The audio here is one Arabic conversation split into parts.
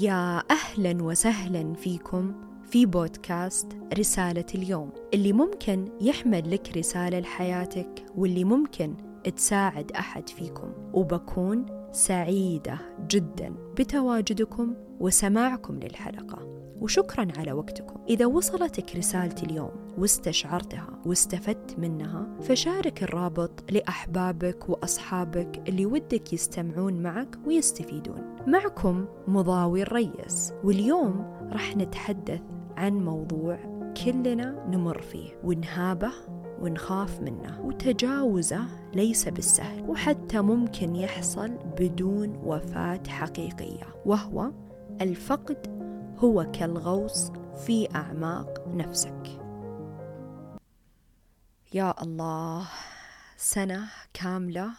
يا أهلا وسهلا فيكم في بودكاست رسالة اليوم. اللي ممكن يحمل لك رسالة لحياتك واللي ممكن تساعد أحد فيكم. وبكون سعيدة جدا بتواجدكم وسماعكم للحلقة. وشكرا على وقتكم. إذا وصلتك رسالتي اليوم واستشعرتها واستفدت منها فشارك الرابط لأحبابك وأصحابك اللي ودك يستمعون معك ويستفيدون. معكم مضاوي الريس واليوم راح نتحدث عن موضوع كلنا نمر فيه ونهابه ونخاف منه وتجاوزه ليس بالسهل وحتى ممكن يحصل بدون وفاة حقيقية وهو الفقد هو كالغوص في أعماق نفسك. يا الله سنة كاملة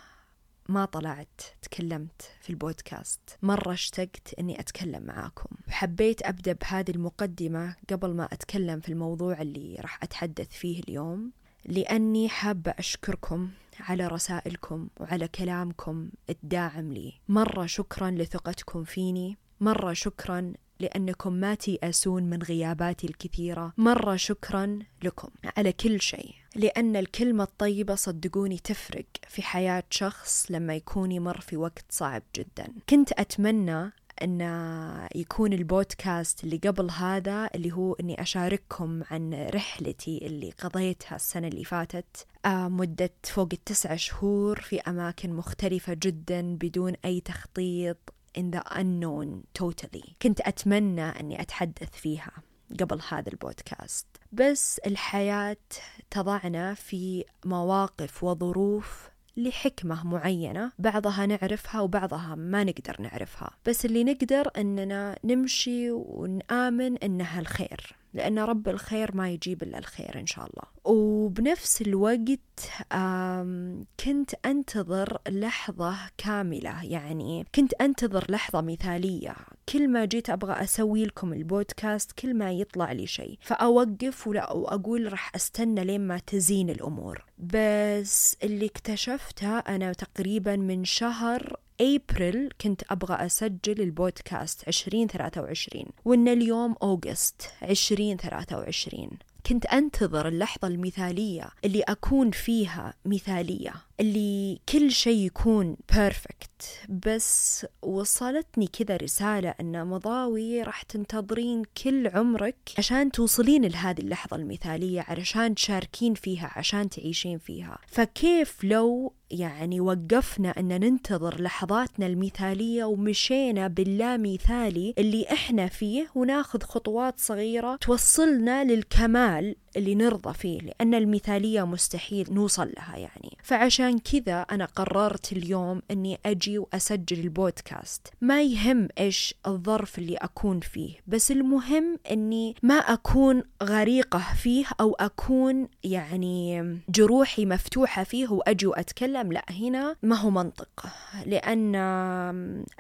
ما طلعت تكلمت في البودكاست. مرة اشتقت أني أتكلم معاكم. حبيت أبدأ بهذه المقدمة قبل ما أتكلم في الموضوع اللي راح أتحدث فيه اليوم لأني حابة أشكركم على رسائلكم وعلى كلامكم الداعم لي. مرة شكرا لثقتكم فيني. مرة شكرا لأنكم ما تيأسون من غياباتي الكثيرة. مرة شكرا لكم على كل شيء. لأن الكلمة الطيبة صدقوني تفرق في حياة شخص لما يكون يمر في وقت صعب جدا. كنت أتمنى أن يكون البودكاست اللي قبل هذا اللي هو أني أشارككم عن رحلتي اللي قضيتها السنة اللي فاتت آه، مدة فوق التسعة شهور في أماكن مختلفة جدا بدون أي تخطيط in the unknown totally. كنت أتمنى أني أتحدث فيها قبل هذا البودكاست. بس الحياة تضعنا في مواقف وظروف لحكمة معينة. بعضها نعرفها وبعضها ما نقدر نعرفها. بس اللي نقدر أننا نمشي ونآمن أنها الخير. لأن رب الخير ما يجيب إلا الخير إن شاء الله. وبنفس الوقت كنت أنتظر لحظة كاملة. يعني كنت أنتظر لحظة مثالية. كل ما جيت أبغى أسوي لكم البودكاست كل ما يطلع لي شيء. فأوقف ولا وأقول راح أستنى لين ما تزين الأمور. بس اللي اكتشفته أنا تقريبا من شهر أبريل كنت أبغى أسجل البودكاست عشرين ثلاثة وعشرين وإن اليوم أوغست عشرين ثلاثة وعشرين. كنت أنتظر اللحظة المثالية اللي أكون فيها مثالية. اللي كل شيء يكون بيرفكت بس وصلتني كذا رسالة أن مضاوي راح تنتظرين كل عمرك عشان توصلين لهذه اللحظة المثالية علشان تشاركين فيها عشان تعيشين فيها. فكيف لو يعني وقفنا أن ننتظر لحظاتنا المثالية ومشينا باللا مثالي اللي إحنا فيه وناخذ خطوات صغيرة توصلنا للكمال اللي نرضى فيه لأن المثالية مستحيل نوصل لها يعني. فعشان كذا أنا قررت اليوم أني أجي وأسجل البودكاست. ما يهم إيش الظرف اللي أكون فيه بس المهم أني ما أكون غريقة فيه أو أكون يعني جروحي مفتوحة فيه وأجي وأتكلم. لا هنا ما هو منطق. لأن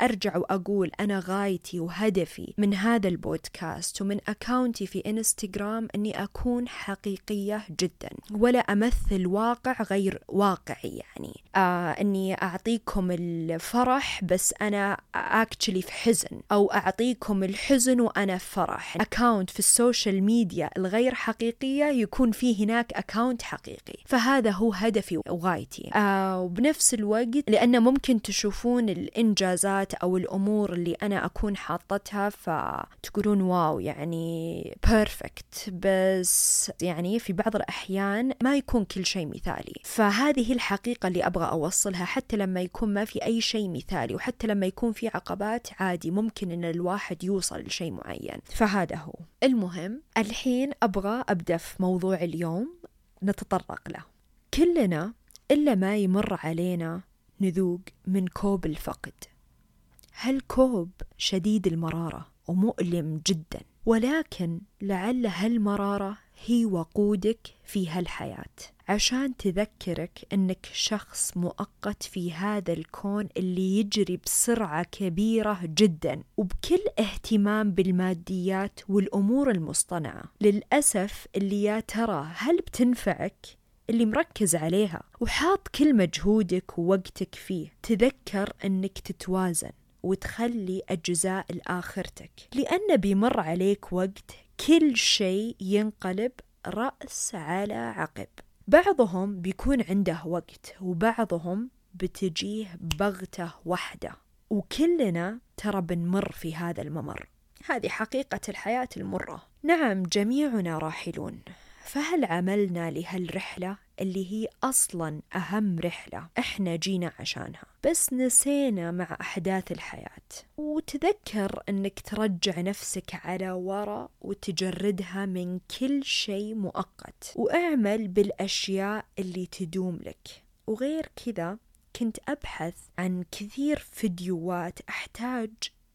أرجع وأقول أنا غايتي وهدفي من هذا البودكاست ومن account ي في إنستغرام أني أكون حقيقية جدا ولا أمثل واقع غير واقعي يعني. آه أني أعطيكم الفرح بس أنا actually في حزن أو أعطيكم الحزن وأنا في فرح. account في ال social media الغير حقيقية يكون فيه هناك account حقيقي. فهذا هو هدفي وغايتي. آه وبنفس الوقت لأن ممكن تشوفون الإنجازات أو الأمور اللي أنا أكون حاطتها فتقولون wow يعني perfect بس يعني في بعض الأحيان ما يكون كل شيء مثالي. فهذه الحقيقة اللي أبغى أوصلها حتى لما يكون ما في أي شيء مثالي وحتى لما يكون في عقبات عادي ممكن أن الواحد يوصل لشيء معين. فهذا هو. المهم الحين أبغى أبدأ في موضوع اليوم نتطرق له. كلنا إلا ما يمر علينا نذوق من كوب الفقد. هالكوب شديد المرارة ومؤلم جدا؟ ولكن لعل هالمرارة هي وقودك في هالحياة. عشان تذكرك إنك شخص مؤقت في هذا الكون اللي يجري بسرعة كبيرة جدا وبكل اهتمام بالماديات والأمور المصطنعة. للأسف اللي يا ترى هل بتنفعك؟ اللي مركز عليها. وحاط كل مجهودك ووقتك فيه. تذكر إنك تتوازن وتخلي أجزاء لآخرتك لأن بيمر عليك وقت كل شيء ينقلب رأس على عقب. بعضهم بيكون عنده وقت وبعضهم بتجيه بغتة واحدة. وكلنا ترى بنمر في هذا الممر. هذه حقيقة الحياة المرة. نعم جميعنا راحلون. فهل عملنا لهالرحلة؟ اللي هي أصلا أهم رحلة إحنا جينا عشانها. بس نسينا مع أحداث الحياة. وتذكر أنك ترجع نفسك على ورا وتجردها من كل شيء مؤقت. وأعمل بالأشياء اللي تدوم لك. وغير كذا كنت أبحث عن كثير فيديوهات أحتاج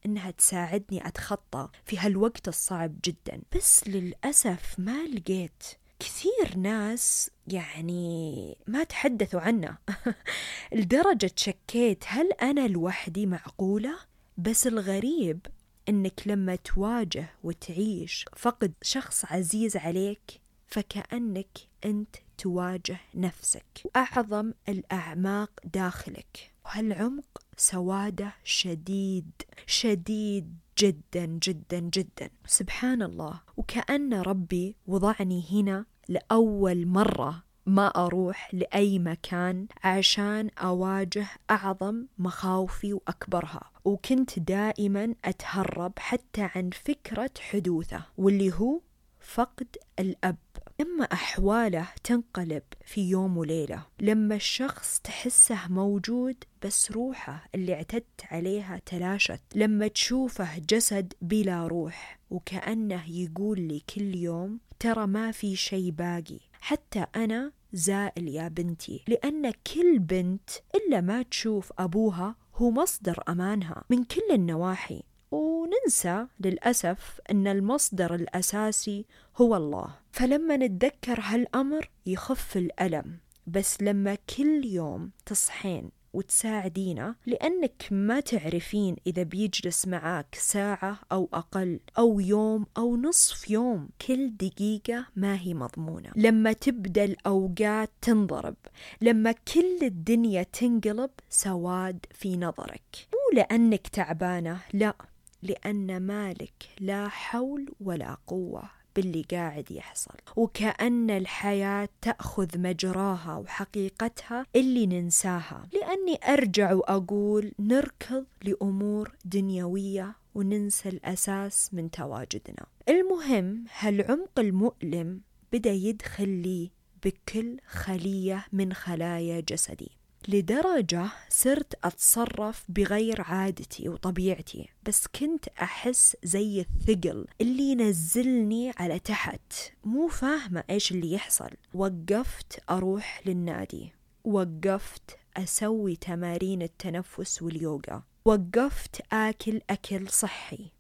إنها تساعدني أتخطى في هالوقت الصعب جدا. بس للأسف ما لقيت كثير ناس يعني ما تحدثوا عنه. لدرجة شكيت هل أنا لوحدي معقولة؟ بس الغريب إنك لما تواجه وتعيش فقد شخص عزيز عليك فكأنك أنت تواجه نفسك. وأعظم الأعماق داخلك. وهالعمق سواده شديد شديد جدا جدا جدا. سبحان الله. وكأن ربي وضعني هنا لأول مرة ما أروح لأي مكان عشان أواجه أعظم مخاوفي وأكبرها. وكنت دائما أتهرب حتى عن فكرة حدوثه واللي هو فقد الأب. لما أحواله تنقلب في يوم وليلة. لما الشخص تحسه موجود بس روحه اللي اعتدت عليها تلاشت. لما تشوفه جسد بلا روح وكأنه يقول لي كل يوم ترى ما في شي باقي. حتى أنا زائل يا بنتي لأن كل بنت إلا ما تشوف أبوها هو مصدر أمانها من كل النواحي. وننسى للأسف أن المصدر الأساسي هو الله. فلما نتذكر هالأمر يخف الألم بس لما كل يوم تصحين وتساعدينه لأنك ما تعرفين إذا بيجلس معاك ساعة أو أقل أو يوم أو نصف يوم كل دقيقة ما هي مضمونة. لما تبدأ الأوقات تنضرب لما كل الدنيا تنقلب سواد في نظرك. مو لأنك تعبانة لا. لأن مالك لا حول ولا قوة باللي قاعد يحصل. وكأن الحياة تأخذ مجراها وحقيقتها اللي ننساها. لأني أرجع وأقول نركض لأمور دنيوية وننسى الأساس من تواجدنا. المهم هالعمق المؤلم بدأ يدخل لي بكل خلية من خلايا جسدي؟ لدرجة صرت أتصرف بغير عادتي وطبيعتي بس كنت أحس زي الثقل اللي ينزلني على تحت. مو فاهمة إيش اللي يحصل. وقفت أروح للنادي. وقفت أسوي تمارين التنفس واليوغا. وقفت آكل أكل صحي.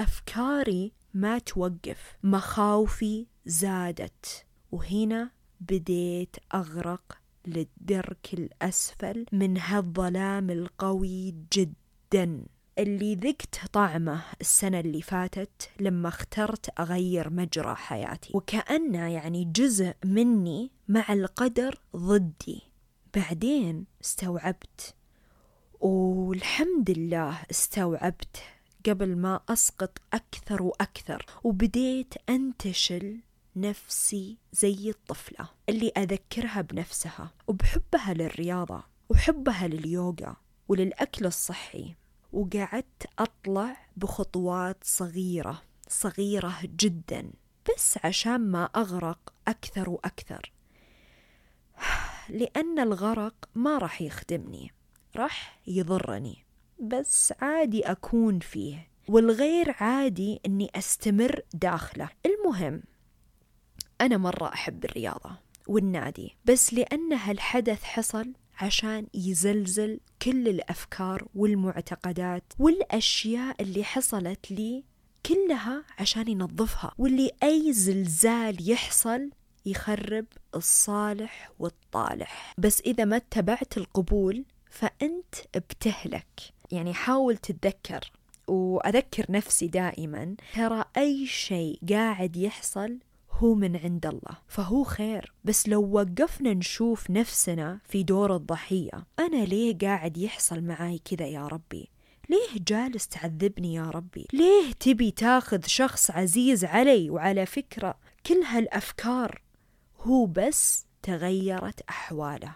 أفكاري ما توقف. مخاوفي زادت. وهنا بديت أغرق للدرك الأسفل من هالظلام القوي جدا. اللي ذقت طعمه السنة اللي فاتت لما اخترت أغير مجرى حياتي. وكأنه يعني جزء مني مع القدر ضدي. بعدين استوعبت والحمد لله استوعبت قبل ما أسقط أكثر وأكثر. وبديت أنتشل نفسي زي الطفلة اللي أذكرها بنفسها وبحبها للرياضة وحبها لليوغا وللأكل الصحي. وقعدت أطلع بخطوات صغيرة صغيرة جدا بس عشان ما أغرق أكثر وأكثر. لأن الغرق ما راح يخدمني راح يضرني. بس عادي أكون فيه والغير عادي أني أستمر داخله. المهم أنا مرة أحب الرياضة والنادي بس لأن هالحدث حصل عشان يزلزل كل الأفكار والمعتقدات والأشياء اللي حصلت لي كلها عشان ينظفها واللي أي زلزال يحصل يخرب الصالح والطالح. بس إذا ما اتبعت القبول فأنت بتهلك. يعني حاول تتذكر وأذكر نفسي دائما ترى أي شيء قاعد يحصل هو من عند الله فهو خير. بس لو وقفنا نشوف نفسنا في دور الضحية أنا ليه قاعد يحصل معاي كذا يا ربي؟ ليه جالس تعذبني يا ربي؟ ليه تبي تاخذ شخص عزيز علي؟ وعلى فكرة كل هالأفكار هو بس تغيرت أحواله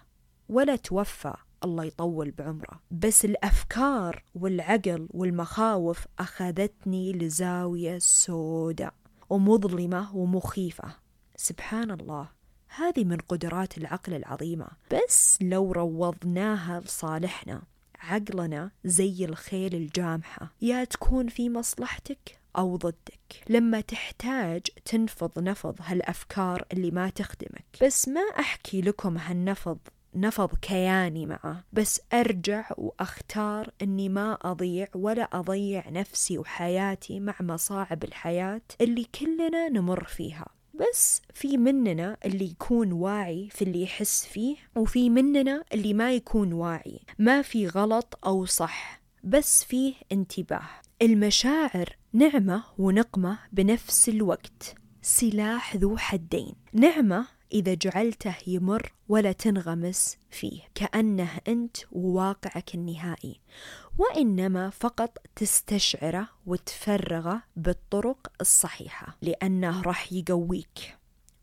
ولا توفى الله يطول بعمره. بس الأفكار والعقل والمخاوف أخذتني لزاوية سوداء. ومظلمة ومخيفة. سبحان الله هذه من قدرات العقل العظيمة. بس لو روضناها لصالحنا عقلنا زي الخيل الجامحة. يا تكون في مصلحتك أو ضدك. لما تحتاج تنفض نفض هالأفكار اللي ما تخدمك. بس ما أحكي لكم هالنفض نفض كياني معه بس أرجع وأختار أني ما أضيع ولا أضيع نفسي وحياتي مع مصاعب الحياة اللي كلنا نمر فيها. بس في مننا اللي يكون واعي في اللي يحس فيه وفي مننا اللي ما يكون واعي. ما في غلط أو صح بس فيه انتباه. المشاعر نعمة ونقمة بنفس الوقت. سلاح ذو حدين. نعمة إذا جعلته يمر ولا تنغمس فيه كأنه أنت وواقعك النهائي. وإنما فقط تستشعره وتفرغه بالطرق الصحيحة لأنه راح يقويك.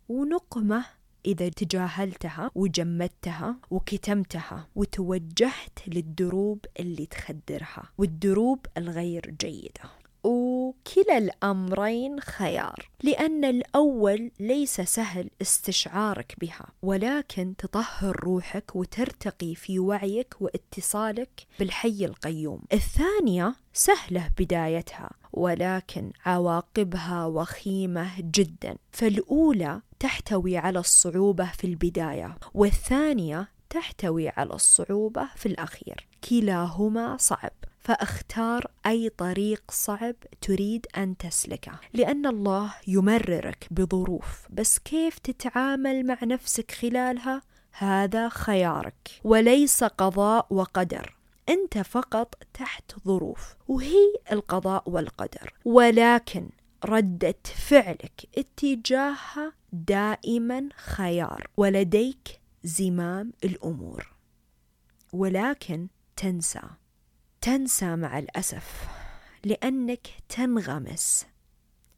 ونقمة إذا تجاهلتها وجمدتها وكتمتها وتوجهت للدروب اللي تخدرها والدروب الغير جيدة. وكلا الأمرين خيار لأن الأول ليس سهل استشعارك بها ولكن تطهر روحك وترتقي في وعيك واتصالك بالحي القيوم. الثانية سهلة بدايتها ولكن عواقبها وخيمة جدا. فالأولى تحتوي على الصعوبة في البداية والثانية تحتوي على الصعوبة في الأخير. كلاهما صعب. فاختار أي طريق صعب تريد أن تسلكه لأن الله يمررك بظروف بس كيف تتعامل مع نفسك خلالها؟ هذا خيارك وليس قضاء وقدر أنت فقط تحت ظروف وهي القضاء والقدر ولكن ردة فعلك اتجاهها دائما خيار ولديك زمام الأمور ولكن تنسى. تنسى مع الأسف لأنك تنغمس.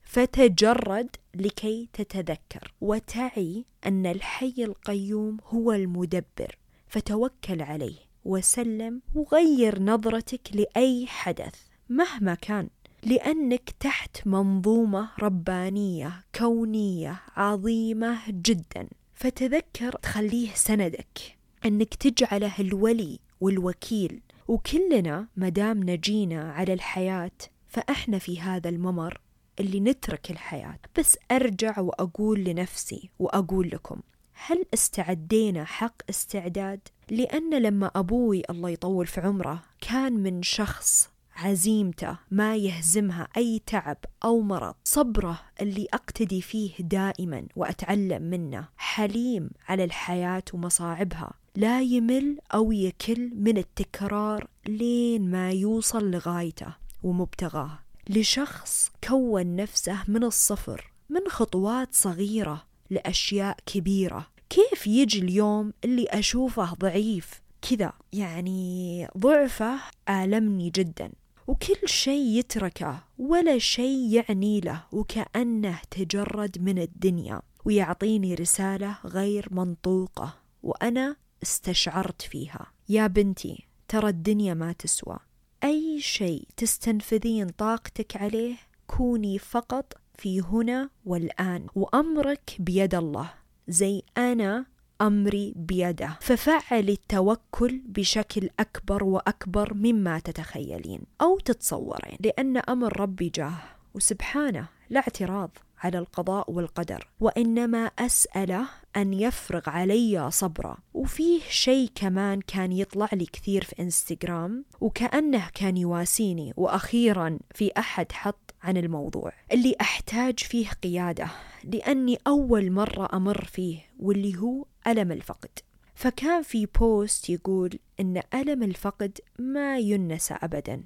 فتجرد لكي تتذكر وتعي أن الحي القيوم هو المدبر. فتوكل عليه وسلم وغير نظرتك لأي حدث مهما كان. لأنك تحت منظومة ربانية كونية عظيمة جدا. فتذكر تخليه سندك. أنك تجعله الولي والوكيل وكلنا مدام نجينا على الحياة فإحنا في هذا الممر اللي نترك الحياة بس أرجع وأقول لنفسي وأقول لكم هل استعدينا حق استعداد؟ لأن لما أبوي الله يطول في عمره كان من شخص عزيمته ما يهزمها أي تعب أو مرض. صبره اللي أقتدي فيه دائما وأتعلم منه. حليم على الحياة ومصاعبها. لا يمل أو يكل من التكرار لين ما يوصل لغايته ومبتغاه. لشخص كون نفسه من الصفر من خطوات صغيرة لأشياء كبيرة. كيف يجي اليوم اللي أشوفه ضعيف؟ كذا يعني ضعفه آلمني جدا. وكل شيء يتركه ولا شيء يعني له وكأنه تجرد من الدنيا ويعطيني رسالة غير منطوقة وأنا استشعرت فيها. يا بنتي ترى الدنيا ما تسوى. أي شيء تستنفذين طاقتك عليه كوني فقط في هنا والآن وأمرك بيد الله. زي أنا امري بيده. ففعلي التوكل بشكل أكبر وأكبر مما تتخيلين أو تتصورين لأن أمر ربي جاه. وسبحانه لا اعتراض. على القضاء والقدر وإنما اساله أن يفرغ علي صبرا. وفيه شيء كمان كان يطلع لي كثير في إنستغرام وكأنه كان يواسيني. وأخيرا في أحد حط عن الموضوع. اللي أحتاج فيه قيادة لأني أول مرة أمر فيه واللي هو ألم الفقد. فكان في بوست يقول إن ألم الفقد ما ينسى ابدا.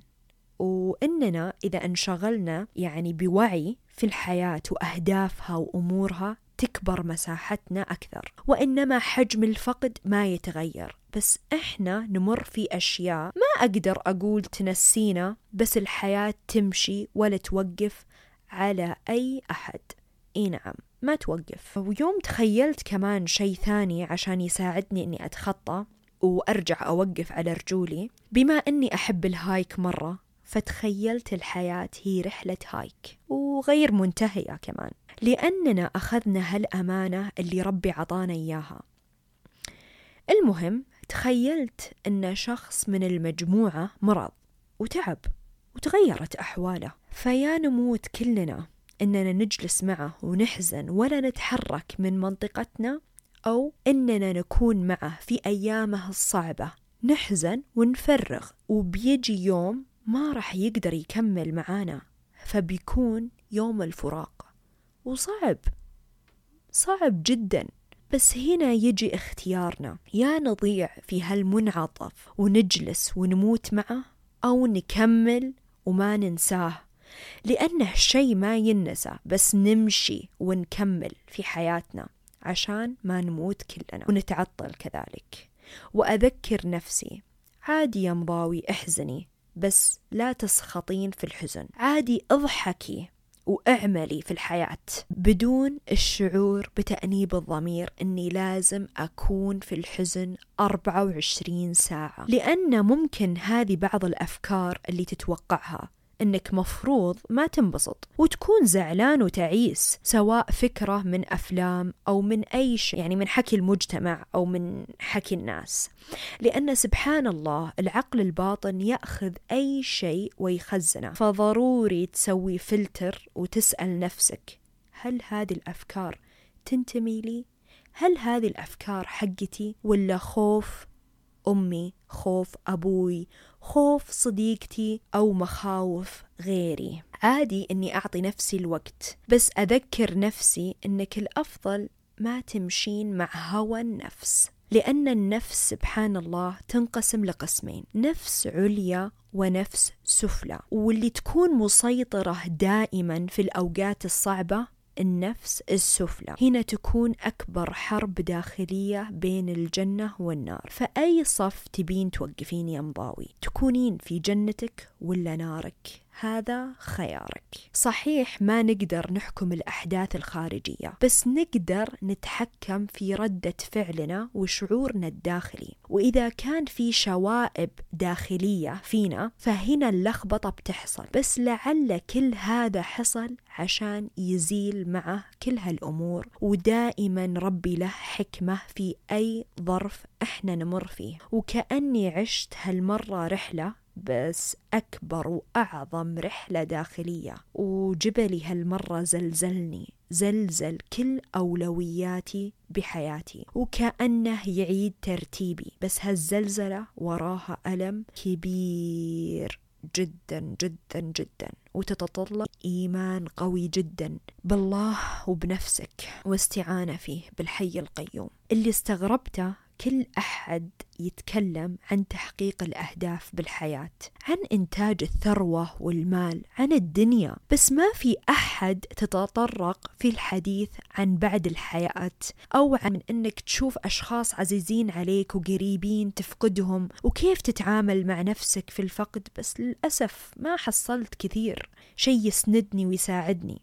وإننا إذا انشغلنا يعني بوعي في الحياة وأهدافها وأمورها تكبر مساحتنا أكثر. وإنما حجم الفقد ما يتغير. بس إحنا نمر في أشياء ما أقدر أقول تنسينا بس الحياة تمشي ولا توقف على أي أحد. إي نعم ما توقف. ويوم تخيلت كمان شيء ثاني عشان يساعدني إني أتخطى وأرجع أوقف على رجولي بما أني أحب ال hike مرة فتخيلت الحياة هي رحلة hike. وغير منتهية كمان لأننا أخذنا هالأمانة اللي ربي عطانا إياها. المهم تخيلت أن شخص من المجموعة مرض وتعب وتغيرت أحواله. فيا نموت كلنا إننا نجلس معه ونحزن ولا نتحرك من منطقتنا أو إننا نكون معه في أيامه الصعبة. نحزن ونفرغ وبيجي يوم ما راح يقدر يكمل معانا فبيكون يوم الفراق. وصعب صعب جدا. بس هنا يجي اختيارنا. يا نضيع في هالمنعطف ونجلس ونموت معه أو نكمل وما ننساه لأنه شيء ما ينسى. بس نمشي ونكمل في حياتنا عشان ما نموت كلنا ونتعطل كذلك. وأذكر نفسي عادي يا مضاوي احزني. بس لا تسخطين في الحزن. عادي اضحكي واعملي في الحياة. بدون الشعور بتأنيب الضمير أني لازم أكون في الحزن 24 ساعة. لأن ممكن هذه بعض الأفكار اللي تتوقعها. إنك مفروض ما تنبسط وتكون زعلان وتعيس سواء فكرة من أفلام أو من أي شيء يعني من حكي المجتمع أو من حكي الناس. لأن سبحان الله العقل الباطن يأخذ أي شيء ويخزنه. فضروري تسوي فلتر وتسأل نفسك هل هذه الأفكار تنتمي لي؟ هل هذه الأفكار حقتي ولا خوف أمي خوف أبوي خوف صديقتي أو مخاوف غيري. عادي أني أعطي نفسي الوقت بس أذكر نفسي أنك الأفضل ما تمشين مع هوى النفس لأن النفس سبحان الله تنقسم لقسمين نفس عليا ونفس سفلى. واللي تكون مسيطرة دائما في الأوقات الصعبة النفس السفلى هنا تكون أكبر حرب داخلية بين الجنة والنار. فأي صف تبين توقفين يا مضاوي؟ تكونين في جنتك ولا نارك؟ هذا خيارك. صحيح ما نقدر نحكم الأحداث الخارجية بس نقدر نتحكم في ردة فعلنا وشعورنا الداخلي. وإذا كان في شوائب داخلية فينا فهنا اللخبطة بتحصل. بس لعل كل هذا حصل عشان يزيل معه كل هالأمور ودائما ربي له حكمة في أي ظرف إحنا نمر فيه. وكأني عشت هالمرة رحلة بس أكبر وأعظم رحلة داخلية وجبلي هالمرة زلزلني زلزل كل أولوياتي بحياتي وكأنه يعيد ترتيبي بس هالزلزلة وراها ألم كبير جدا جدا جدا وتتطلب إيمان قوي جدا بالله وبنفسك واستعانة فيه بالحي القيوم. اللي استغربته كل أحد يتكلم عن تحقيق الأهداف بالحياة عن إنتاج الثروة والمال عن الدنيا. بس ما في أحد تتطرق في الحديث عن بعد الحياة أو عن أنك تشوف أشخاص عزيزين عليك وقريبين تفقدهم وكيف تتعامل مع نفسك في الفقد. بس للأسف ما حصلت كثير شيء يسندني ويساعدني.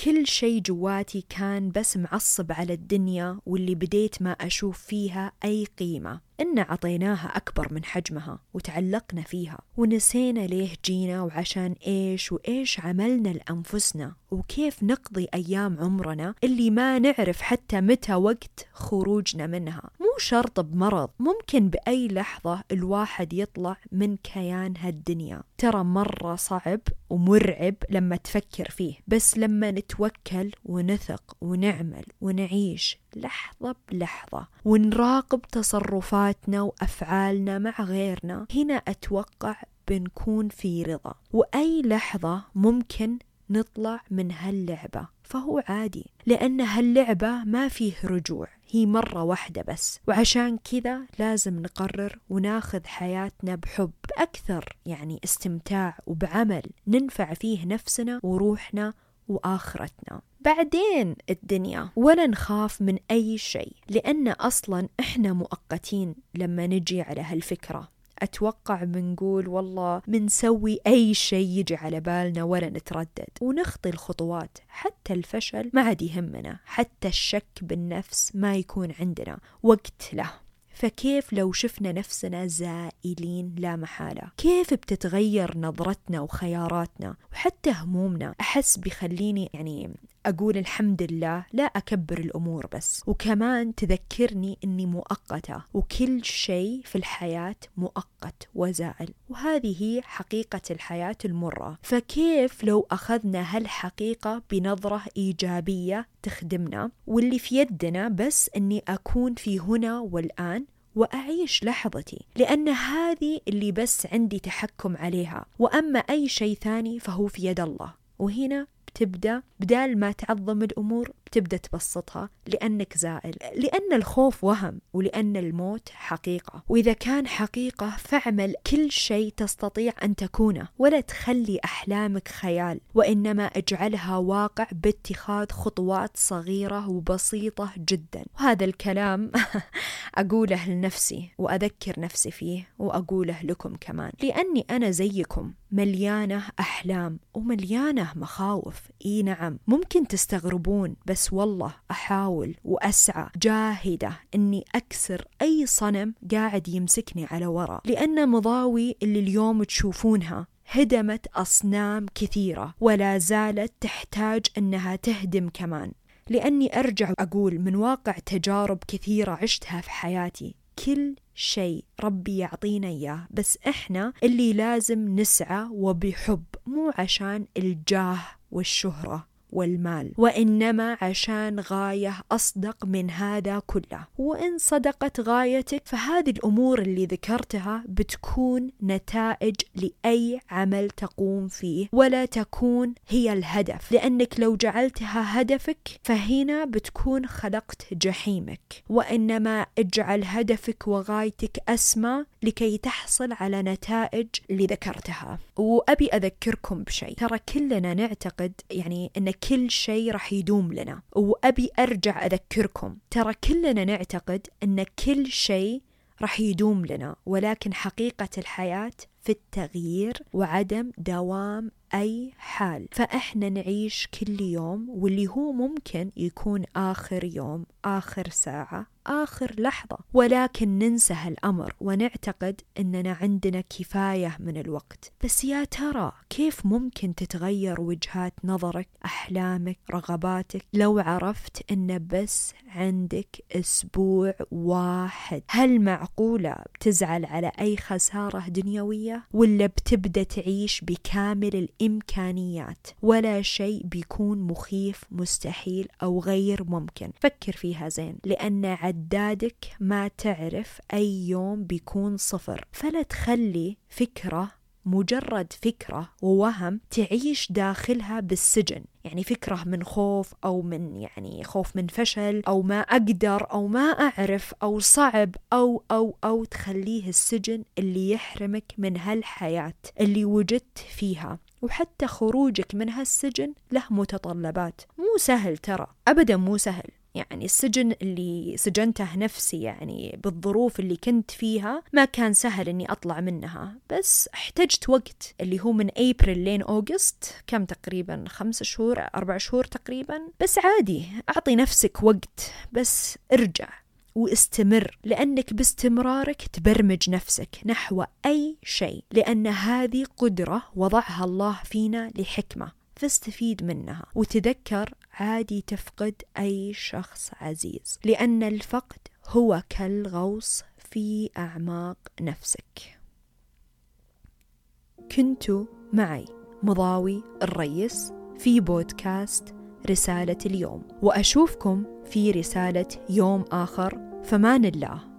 كل شيء جواتي كان بس معصب على الدنيا واللي بديت ما أشوف فيها أي قيمة. إن عطيناها أكبر من حجمها وتعلقنا فيها ونسينا ليه جينا وعشان إيش وإيش عملنا لأنفسنا وكيف نقضي أيام عمرنا اللي ما نعرف حتى متى وقت خروجنا منها. مو شرط بمرض ممكن بأي لحظة الواحد يطلع من كيان هالدنيا. ترى مرة صعب ومرعب لما تفكر فيه بس لما نتوكل ونثق ونعمل ونعيش لحظة بلحظة ونراقب تصرفاتنا وأفعالنا مع غيرنا. هنا أتوقع بنكون في رضا وأي لحظة ممكن نطلع من هاللعبة. فهو عادي لأن هاللعبة ما فيه رجوع هي مرة واحدة بس. وعشان كذا لازم نقرر وناخذ حياتنا بحب بأكثر يعني استمتاع وبعمل. ننفع فيه نفسنا وروحنا وآخرتنا. بعدين الدنيا. ولا نخاف من أي شيء لأن أصلا إحنا مؤقتين لما نجي على هالفكرة. أتوقع بنقول والله بنسوي أي شيء يجي على بالنا ولا نتردد. ونخطي الخطوات. حتى الفشل ما عاد يهمنا. حتى الشك بالنفس ما يكون عندنا. وقت له. فكيف لو شفنا نفسنا زائلين لا محالة؟ كيف بتتغير نظرتنا وخياراتنا وحتى همومنا؟ أحس بيخليني يعني أقول الحمد لله لا أكبر الأمور بس وكمان تذكرني أني مؤقتة وكل شيء في الحياة مؤقت وزائل وهذه هي حقيقة الحياة المرة. فكيف لو أخذنا هالحقيقة بنظرة إيجابية تخدمنا واللي في يدنا بس أني أكون في هنا والآن؟ وأعيش لحظتي لأن هذه اللي بس عندي تحكم عليها. وأما أي شيء ثاني فهو في يد الله. وهنا تبدأ بدال ما تعظم الأمور تبدأ تبسطها لأنك زائل لأن الخوف وهم ولأن الموت حقيقة. وإذا كان حقيقة فاعمل كل شيء تستطيع أن تكونه ولا تخلي أحلامك خيال وإنما اجعلها واقع باتخاذ خطوات صغيرة وبسيطة جدا. وهذا الكلام أقوله لنفسي وأذكر نفسي فيه وأقوله لكم كمان. لأني أنا زيكم مليانة أحلام ومليانة مخاوف. إي نعم ممكن تستغربون بس والله أحاول وأسعى جاهدة أني أكسر أي صنم قاعد يمسكني على ورا لأن مضاوي اللي اليوم تشوفونها هدمت أصنام كثيرة ولا زالت تحتاج أنها تهدم كمان. لأني أرجع أقول من واقع تجارب كثيرة عشتها في حياتي كل شيء ربي يعطينا إياه بس إحنا اللي لازم نسعى وبحب مو عشان الجاه والشهرة. والمال. وإنما عشان غاية أصدق من هذا كله. وإن صدقت غايتك فهذه الأمور اللي ذكرتها بتكون نتائج لأي عمل تقوم فيه ولا تكون هي الهدف. لأنك لو جعلتها هدفك فهنا بتكون خلقت جحيمك. وإنما اجعل هدفك وغايتك أسمى لكي تحصل على نتائج اللي ذكرتها. وأبي أذكركم بشيء. ترى كلنا نعتقد يعني أن كل شيء راح يدوم لنا وأبي أرجع أذكركم. ترى كلنا نعتقد أن كل شيء راح يدوم لنا ولكن حقيقة الحياة في التغيير وعدم دوام أي حال. فإحنا نعيش كل يوم واللي هو ممكن يكون آخر يوم آخر ساعة آخر لحظة. ولكن ننسى هالأمر ونعتقد أننا عندنا كفاية من الوقت. بس يا ترى كيف ممكن تتغير وجهات نظرك أحلامك رغباتك؟ لو عرفت أن بس عندك أسبوع واحد هل معقولة بتزعل على أي خسارة دنيوية؟ ولا بتبدأ تعيش بكامل الإمكانيات؟ ولا شيء بيكون مخيف مستحيل أو غير ممكن؟ فكر فيها زين لأن عدادك ما تعرف أي يوم بيكون صفر. فلا تخلي فكرة مجرد فكرة ووهم تعيش داخلها بالسجن. يعني فكرة من خوف أو من يعني خوف من فشل أو ما أقدر أو ما أعرف أو صعب أو أو أو تخليه السجن اللي يحرمك من هالحياة اللي وجدت فيها. وحتى خروجك من هالسجن له متطلبات. مو سهل ترى. أبدا مو سهل. يعني السجن اللي سجنته نفسي يعني بالظروف اللي كنت فيها ما كان سهل إني أطلع منها. بس احتجت وقت اللي هو من ابريل لين اوغست كم تقريبا؟ خمس شهور أربع شهور تقريبا. بس عادي أعطي نفسك وقت بس ارجع واستمر لأنك باستمرارك تبرمج نفسك نحو أي شيء لأن هذه قدرة وضعها الله فينا لحكمة. فاستفيد منها. وتذكر عادي تفقد أي شخص عزيز لأن الفقد هو كالغوص في أعماق نفسك. كنت معي مضاوي الريس في بودكاست رسالة اليوم. وأشوفكم في رسالة يوم آخر. فمان الله.